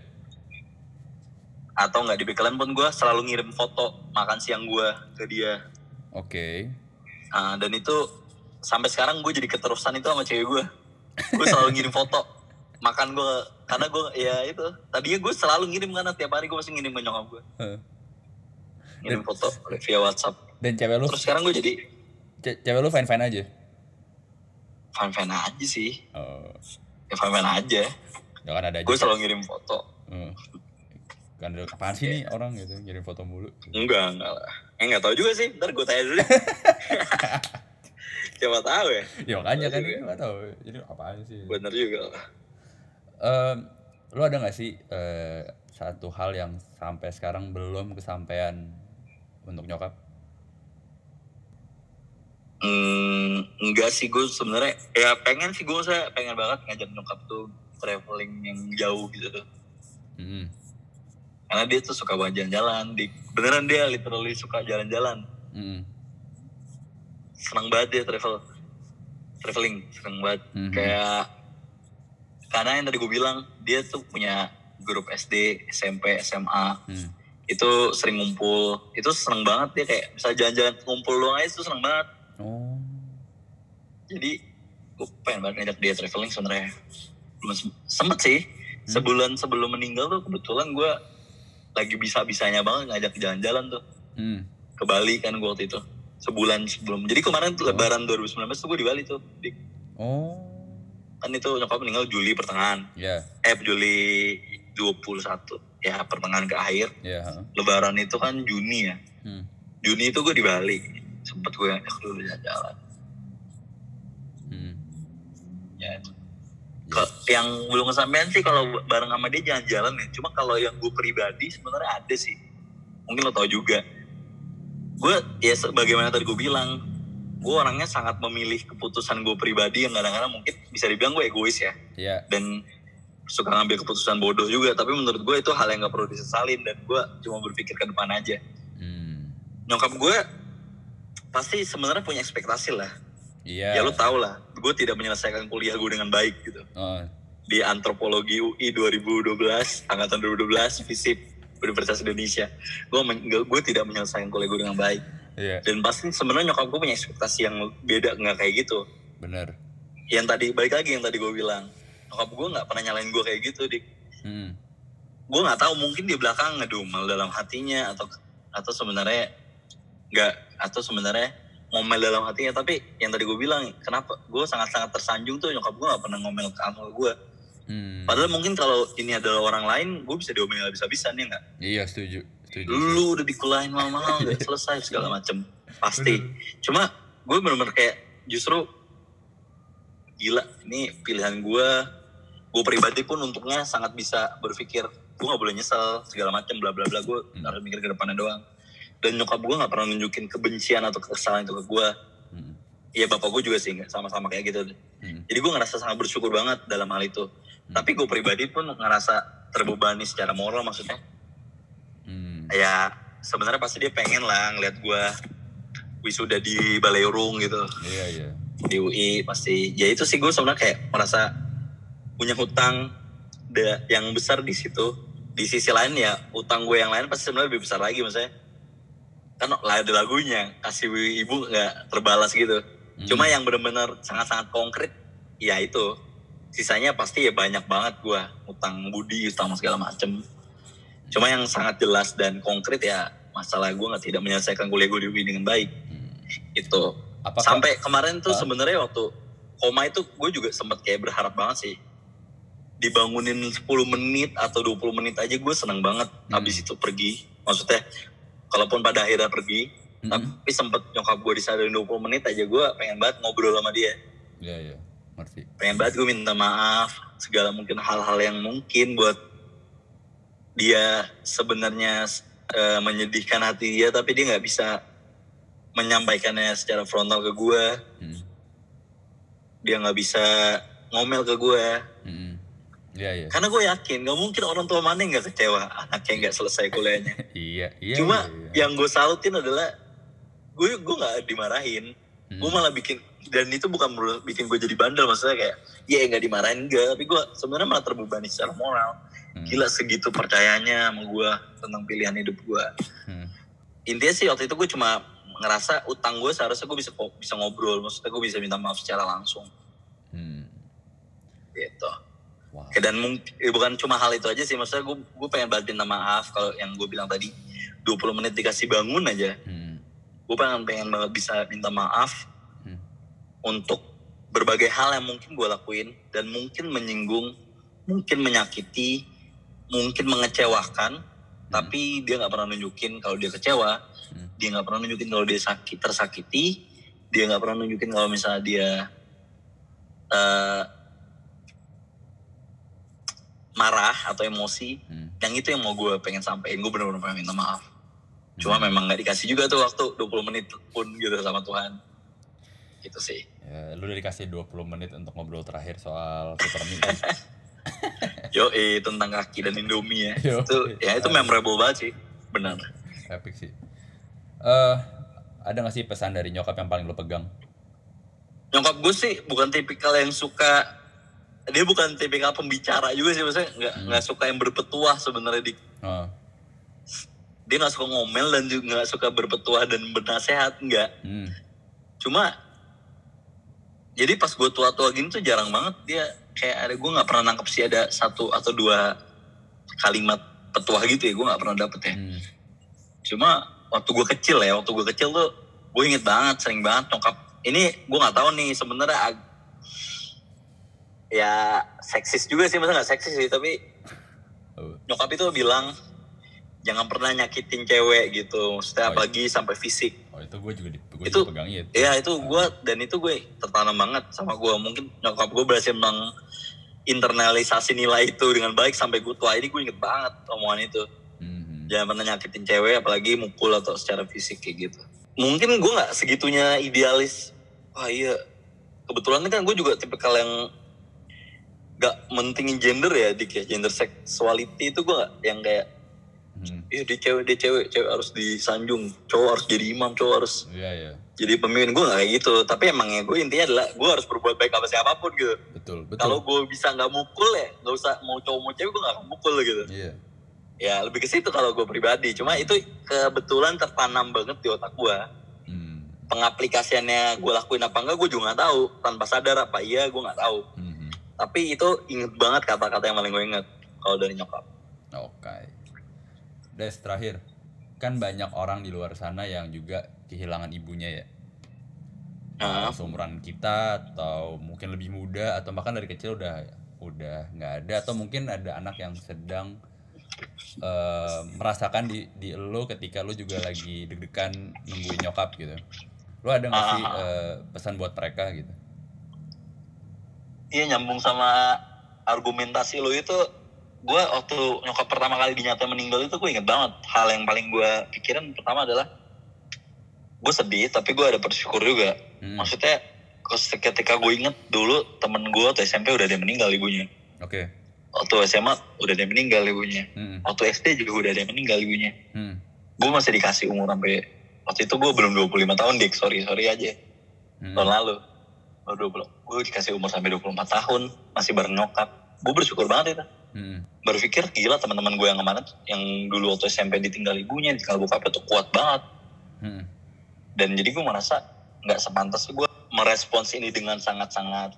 Atau nggak dibekelin pun gue selalu ngirim foto makan siang gue ke dia. Oke. Okay. nah, dan itu sampai sekarang gue jadi keterusan itu sama cewek gue gue selalu ngirim foto makan gue karena gue ya itu. Tadinya gue selalu ngirim karena tiap hari gue masih ngirim ke nyokap gue ngirim dan, foto via WhatsApp. dan cewek lu terus sekarang gue jadi Ce cewek lu fine fine aja? Fine fine aja sih. Oh. ya fine fine aja kan ada gue selalu ngirim foto. Hmm. Kan ada apaan sih nih orang gitu ngirim foto mulu? Enggak enggak lah. Eh nggak tahu juga sih. Ntar gue tanya dulu. *laughs* Siapa tahu ya. Ya makanya kan Juga. nggak tahu. Jadi apaan sih? Bener juga lah. Em, lu ada nggak sih eh, satu hal yang sampai sekarang belum kesampaian untuk nyokap? Hmm, enggak sih gue sebenarnya ya pengen sih gue saya pengen banget ngajak nyokap tuh traveling yang jauh gitu. Tuh Hmm. Karena dia tuh suka banget jalan-jalan. Di beneran dia literally suka jalan-jalan. Hmm. senang banget dia travel. Traveling senang banget. Mhm. kayak karena yang tadi gue bilang dia tuh punya grup SD SMP SMA Hmm. itu sering ngumpul. Itu seneng banget dia kayak bisa jalan-jalan ngumpul doang aja tuh seneng banget. Oh. Jadi gue pengen banget ngajak dia traveling sebenarnya. Belum sem- sempet sih. Sebulan sebelum meninggal tuh kebetulan gue lagi bisa-bisanya banget ngajak jalan-jalan tuh. Hmm. ke Bali kan gue waktu itu. Sebulan sebelum. Jadi kemarin tuh lebaran 2019 tuh gue di Bali tuh Di- oh. Kan itu nyokap meninggal Juli pertengahan. Ya eh Juli 21 ya pertengahan ke akhir. Ya ha. lebaran itu kan Juni ya. Hmm. Juni itu gue di Bali. Sempet gue ngajak dulu jalan-jalan. Hmm. ya itu. Yang belum kesampaian sih kalau bareng sama dia jalan-jalan ya. Cuma kalau yang gue pribadi sebenarnya ada sih. Mungkin lo tau juga. Gue ya sebagaimana tadi gue bilang gue orangnya sangat memilih keputusan gue pribadi yang kadang-kadang mungkin bisa dibilang gue egois ya. Ya dan suka ngambil keputusan bodoh juga. Tapi menurut gue itu hal yang gak perlu disesalin dan gue cuma berpikir ke depan aja. Hmm. nyokap gue pasti sebenarnya punya ekspektasi lah. Iya. Ya lu tau lah gue tidak menyelesaikan kuliah gue dengan baik gitu. Oh. di antropologi UI 2012 angkatan 2012 FISIP Universitas Indonesia. Gue gue tidak menyelesaikan kuliah gue dengan baik. Iya. Dan pasti sebenarnya nyokap gue punya ekspektasi yang beda nggak kayak gitu. Bener. Yang tadi balik lagi yang tadi gue bilang. Nyokap gue nggak pernah nyalain gue kayak gitu dik. Hmm. gue nggak tahu mungkin di belakang ngedumel dalam hatinya atau atau sebenarnya nggak atau sebenarnya ngomel dalam hatinya. Tapi yang tadi gue bilang kenapa? Gue sangat sangat tersanjung tuh nyokap gue nggak pernah ngomel ke amal gue Hmm. padahal mungkin kalau ini adalah orang lain gue bisa diomelin habis-habisan ya nggak? Iya setuju setuju. Lu udah dikulain mahal-mahal udah selesai segala macem. Pasti. Cuma gue bener-bener kayak justru gila ini pilihan gue gue pribadi pun untuknya sangat bisa berpikir gue nggak boleh nyesel segala macem bla bla bla. Gue Hmm. harus mikir ke depannya doang dan nyokap gue nggak pernah nunjukin kebencian atau kesalahan itu ke gue Hmm. Iya bapak gue juga sih sama-sama kayak gitu. Hmm. jadi gue ngerasa sangat bersyukur banget dalam hal itu. Tapi gue pribadi pun ngerasa terbebani secara moral maksudnya. Hmm. ya sebenarnya pasti dia pengen lah ngeliat gue wisuda di Baleurung gitu. Iya iya. Di UI pasti. Ya itu sih gue sebenarnya kayak merasa punya hutang yang besar di situ. Di sisi lain ya utang gue yang lain pasti sebenarnya lebih besar lagi maksudnya kan lah ada lagunya kasih ibu nggak terbalas gitu. Hmm. cuma yang benar-benar sangat-sangat konkret ya itu. Sisanya pasti ya banyak banget gue utang budi utang segala macem. Cuma yang sangat jelas dan konkret ya masalah gue nggak tidak menyelesaikan kuliah gue di UI dengan baik. Hmm. itu Apakah sampai kemarin tuh sebenarnya waktu koma itu gue juga sempat kayak berharap banget sih. Dibangunin 10 menit atau 20 menit aja gue seneng banget Hmm. habis itu pergi. Maksudnya kalaupun pada akhirnya pergi Hmm. tapi sempet nyokap gue disadarin 20 menit aja gue pengen banget ngobrol sama dia Iya iya, ngerti. pengen banget gue minta maaf segala mungkin hal-hal yang mungkin buat dia sebenarnya eh, menyedihkan hati dia tapi dia nggak bisa menyampaikannya secara frontal ke gue Hmm. dia nggak bisa ngomel ke gue Hmm. Iya iya. karena gue yakin nggak mungkin orang tua mana yang nggak kecewa anaknya nggak selesai kuliahnya *laughs* Iya iya. cuma iya, iya. yang gue salutin adalah gue gue nggak dimarahin Hmm. gue malah bikin dan itu bukan bikin gue jadi bandel maksudnya kayak ya nggak dimarahin enggak tapi gue sebenarnya malah terbebani secara moral Hmm. gila segitu percayanya sama gue tentang pilihan hidup gue Hmm. intinya sih waktu itu gue cuma ngerasa utang gue seharusnya gue bisa bisa ngobrol maksudnya gue bisa minta maaf secara langsung Hmm. gitu Wow. Oke, dan mungkin eh, bukan cuma hal itu aja sih maksudnya gue gue pengen banget minta maaf kalau yang gue bilang tadi 20 menit dikasih bangun aja Hmm. gue pengen pengen banget bisa minta maaf Hmm. untuk berbagai hal yang mungkin gue lakuin dan mungkin menyinggung mungkin menyakiti mungkin mengecewakan tapi dia nggak pernah nunjukin kalau dia kecewa Hmm. dia nggak pernah nunjukin kalau dia sakit tersakiti dia nggak pernah nunjukin kalau misalnya dia eh, marah atau emosi Hmm. yang itu yang mau gue pengen sampein gue bener-bener pengen minta maaf Hmm. cuma memang nggak dikasih juga tuh waktu 20 menit pun gitu sama Tuhan gitu sih Ya, lu udah dikasih 20 menit untuk ngobrol terakhir soal Superman kan? *laughs* yo eh tentang kaki dan Indomie ya Yo. itu ya itu memorable banget sih benar Epic sih. Eh, ada gak sih pesan dari nyokap yang paling lu pegang? nyokap gue sih bukan tipikal yang suka dia bukan tipikal pembicara juga sih maksudnya nggak nggak suka yang berpetuah sebenarnya di Oh. dia nggak suka ngomel dan juga nggak suka berpetuah dan bernasehat nggak Hmm. cuma jadi pas gue tua-tua gini tuh jarang banget dia kayak ada gue nggak pernah nangkep sih ada satu atau dua kalimat petuah gitu ya gue nggak pernah dapet ya Hmm. cuma waktu gue kecil ya waktu gue kecil tuh gue inget banget sering banget nyokap ini gue nggak tahu nih sebenarnya ag- ya seksis juga sih masa nggak seksis sih tapi nyokap itu bilang jangan pernah nyakitin cewek gitu. Maksudnya Oh, iya. apalagi sampai fisik. Oh, itu gue juga, di, gue Itu- juga pegang itu. Iya itu gue dan itu gue tertanam banget sama gue mungkin nyokap gue berhasil meng internalisasi nilai itu dengan baik sampai gue tua. Ini gue inget banget omongan itu. Hmm. jangan pernah nyakitin cewek apalagi mukul atau secara fisik kayak gitu. Mungkin gue nggak segitunya idealis wah iya. Kebetulan kan gue juga tipikal yang gak mentingin gender ya dik ya gender sexuality itu gue yang kayak Hmm. iya dia cewek dia cewek cewek harus disanjung cowok harus jadi imam cowok harus Iya, iya. jadi pemimpin gue gak kayak gitu tapi emangnya gue intinya adalah gue harus berbuat baik sama siapa pun gitu Betul, betul. kalau gue bisa nggak mukul ya nggak usah mau cowok mau cewek gue nggak akan mukul gitu Iya. ya lebih ke situ kalau gue pribadi cuma itu kebetulan tertanam banget di otak gue Hmm. pengaplikasiannya gue lakuin apa enggak gue juga nggak tahu tanpa sadar apa iya gue nggak tahu Hmm. Tapi itu inget banget kata-kata yang paling gue inget kalau dari nyokap Oke. Des, terakhir. Kan banyak orang di luar sana yang juga kehilangan ibunya ya. nah, Seumuran kita atau mungkin lebih muda atau bahkan dari kecil udah udah nggak ada atau mungkin ada anak yang sedang eh, merasakan di di lo ketika lo juga lagi deg-degan nungguin nyokap gitu. Lo ada nggak sih eh, pesan buat mereka gitu? Iya nyambung sama argumentasi lo itu gue waktu nyokap pertama kali dinyata meninggal itu gue inget banget hal yang paling gue pikiran pertama adalah gue sedih tapi gue ada bersyukur juga Hmm. maksudnya ketika gue inget dulu temen gue waktu SMP udah ada yang meninggal ibunya Oke. waktu SMA udah ada yang meninggal ibunya Hmm. waktu SD juga udah ada yang meninggal ibunya Hmm. gue masih dikasih umur sampai waktu itu gue belum 25 tahun dik sorry sorry aja Hmm. tahun lalu baru 20 gue dikasih umur sampai 24 tahun masih bareng nyokap gue bersyukur banget itu Hmm. berpikir gila teman-teman gue yang kemarin yang dulu waktu SMP ditinggal ibunya ditinggal bokapnya tuh kuat banget Hmm. dan jadi gue merasa nggak sepantas gue merespons ini dengan sangat-sangat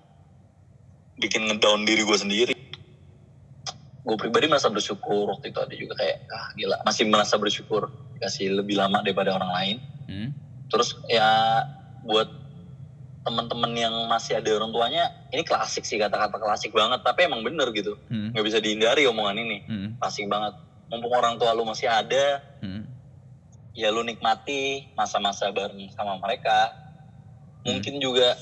bikin ngedown diri gue sendiri gue pribadi merasa bersyukur waktu itu ada juga kayak ah gila masih merasa bersyukur dikasih lebih lama daripada orang lain Hmm. terus ya buat teman-teman yang masih ada orang tuanya ini klasik sih kata-kata klasik banget tapi emang bener gitu Hmm. nggak bisa dihindari omongan ini Hmm. klasik banget mumpung orang tua lu masih ada Hmm. ya lu nikmati masa-masa bareng sama mereka mungkin juga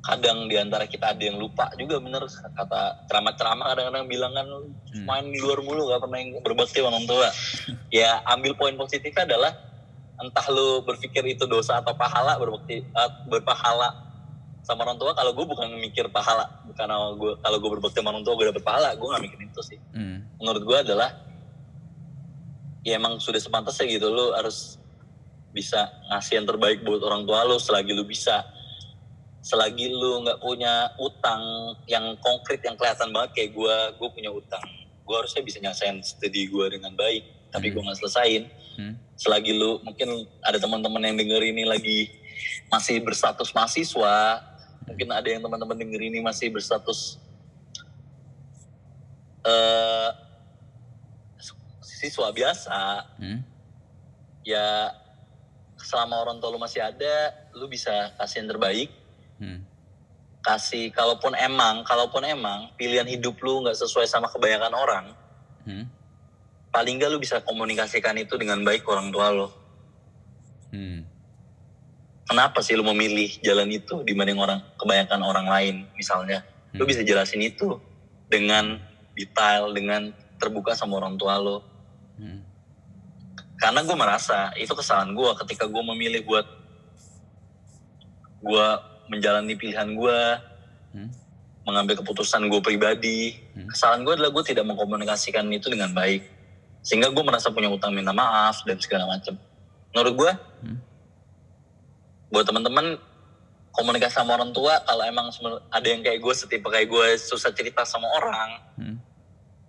kadang di antara kita ada yang lupa juga bener kata ceramah-ceramah kadang-kadang bilang kan "Lu Hmm. main di luar mulu gak pernah yang berbakti sama orang tua *laughs* ya ambil poin positifnya adalah entah lu berpikir itu dosa atau pahala berbakti eh, berpahala sama orang tua kalau gue bukan mikir pahala bukan kalau gue kalau gue berbakti sama orang tua gue dapet pahala gue gak mikirin itu sih Hmm. menurut gue adalah ya emang sudah sepantasnya gitu lu harus bisa ngasih yang terbaik buat orang tua lu selagi lu bisa selagi lu nggak punya utang yang konkret yang kelihatan banget kayak gue gue punya utang gue harusnya bisa nyelesain studi gue dengan baik tapi Hmm. gue nggak selesain Hmm. Selagi lu mungkin ada teman-teman yang denger ini lagi masih berstatus mahasiswa mungkin ada yang teman-teman denger ini masih berstatus eh siswa biasa Hmm. ya selama orang tua lu masih ada lu bisa kasih yang terbaik Hmm. kasih kalaupun emang kalaupun emang pilihan hidup lu nggak sesuai sama kebanyakan orang Hmm. Paling nggak lu bisa komunikasikan itu dengan baik ke orang tua lo hmm. kenapa sih lu memilih jalan itu dibanding orang kebanyakan orang lain misalnya hmm. lu bisa jelasin itu dengan detail dengan terbuka sama orang tua lo hmm. karena gue merasa itu kesalahan gue ketika gue memilih buat gue menjalani pilihan gue hmm. mengambil keputusan gue pribadi hmm. kesalahan gue adalah gue tidak mengkomunikasikan itu dengan baik sehingga gue merasa punya utang minta maaf dan segala macam menurut gue hmm. buat teman-teman komunikasi sama orang tua kalau emang ada yang kayak gue setipe kayak gue susah cerita sama orang hmm.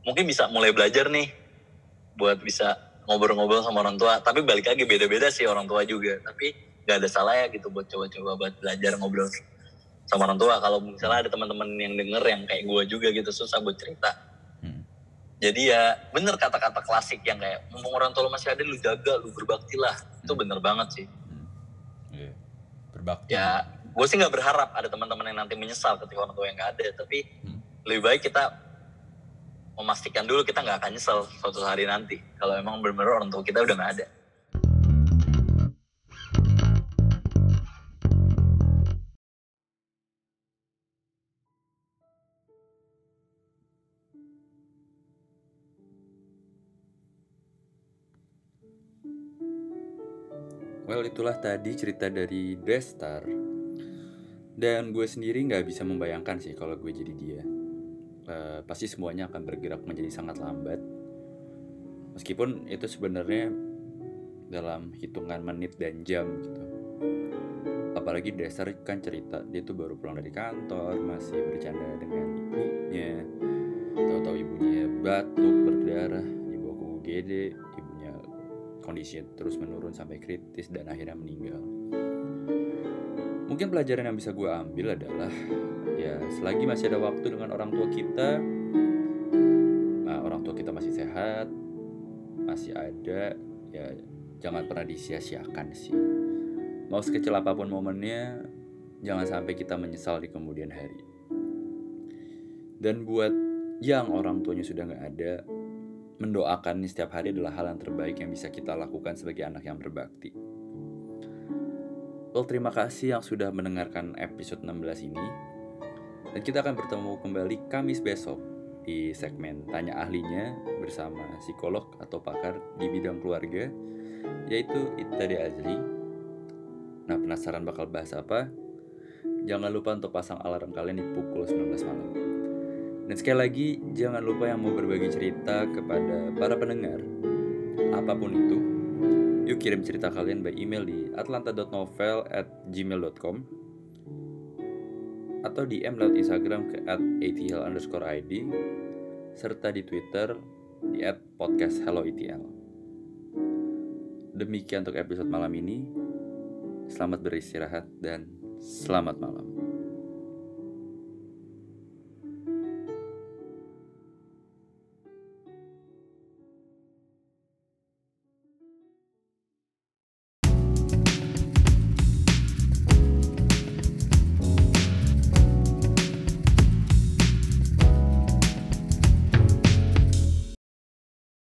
mungkin bisa mulai belajar nih buat bisa ngobrol-ngobrol sama orang tua tapi balik lagi beda-beda sih orang tua juga tapi gak ada salah ya gitu buat coba-coba buat belajar ngobrol sama orang tua kalau misalnya ada teman-teman yang denger yang kayak gue juga gitu susah buat cerita. Jadi ya bener kata-kata klasik yang kayak ngomong orang tua lu masih ada lu jaga lu berbakti lah hmm. itu bener banget sih hmm. yeah. berbakti ya gue sih nggak berharap ada teman-teman yang nanti menyesal ketika orang tua yang gak ada tapi hmm. lebih baik kita memastikan dulu kita nggak akan nyesel suatu hari nanti kalau emang benar-benar orang tua kita udah nggak ada itulah tadi cerita dari Destar Dan gue sendiri gak bisa membayangkan sih kalau gue jadi dia. Uh, Pasti semuanya akan bergerak menjadi sangat lambat. Meskipun itu sebenarnya dalam hitungan menit dan jam gitu. Apalagi Destar kan cerita dia tuh baru pulang dari kantor Masih bercanda dengan ibunya. Tahu-tahu ibunya batuk, berdarah, dibawa ke UGD kondisinya terus menurun sampai kritis dan akhirnya meninggal. Mungkin pelajaran yang bisa gue ambil adalah ya selagi masih ada waktu dengan orang tua kita, nah, orang tua kita masih sehat, masih ada, ya jangan pernah disia-siakan sih. Mau sekecil apa pun momennya, jangan sampai kita menyesal di kemudian hari. Dan buat yang orang tuanya sudah nggak ada, mendoakan setiap hari adalah hal yang terbaik yang bisa kita lakukan sebagai anak yang berbakti. Well, terima kasih yang sudah mendengarkan episode 16 ini. Dan kita akan bertemu kembali Kamis besok di segmen Tanya Ahlinya bersama psikolog atau pakar di bidang keluarga, yaitu Itade Azli. Nah, penasaran bakal bahas apa? Jangan lupa untuk pasang alarm kalian di pukul 19 malam. Dan sekali lagi, jangan lupa yang mau berbagi cerita kepada para pendengar, apa pun itu, yuk kirim cerita kalian by email di atlanta.novel at gmail.com atau DM lewat Instagram ke at underscore ID serta di Twitter di at podcast hello ETL. Demikian untuk episode malam ini. Selamat beristirahat dan selamat malam.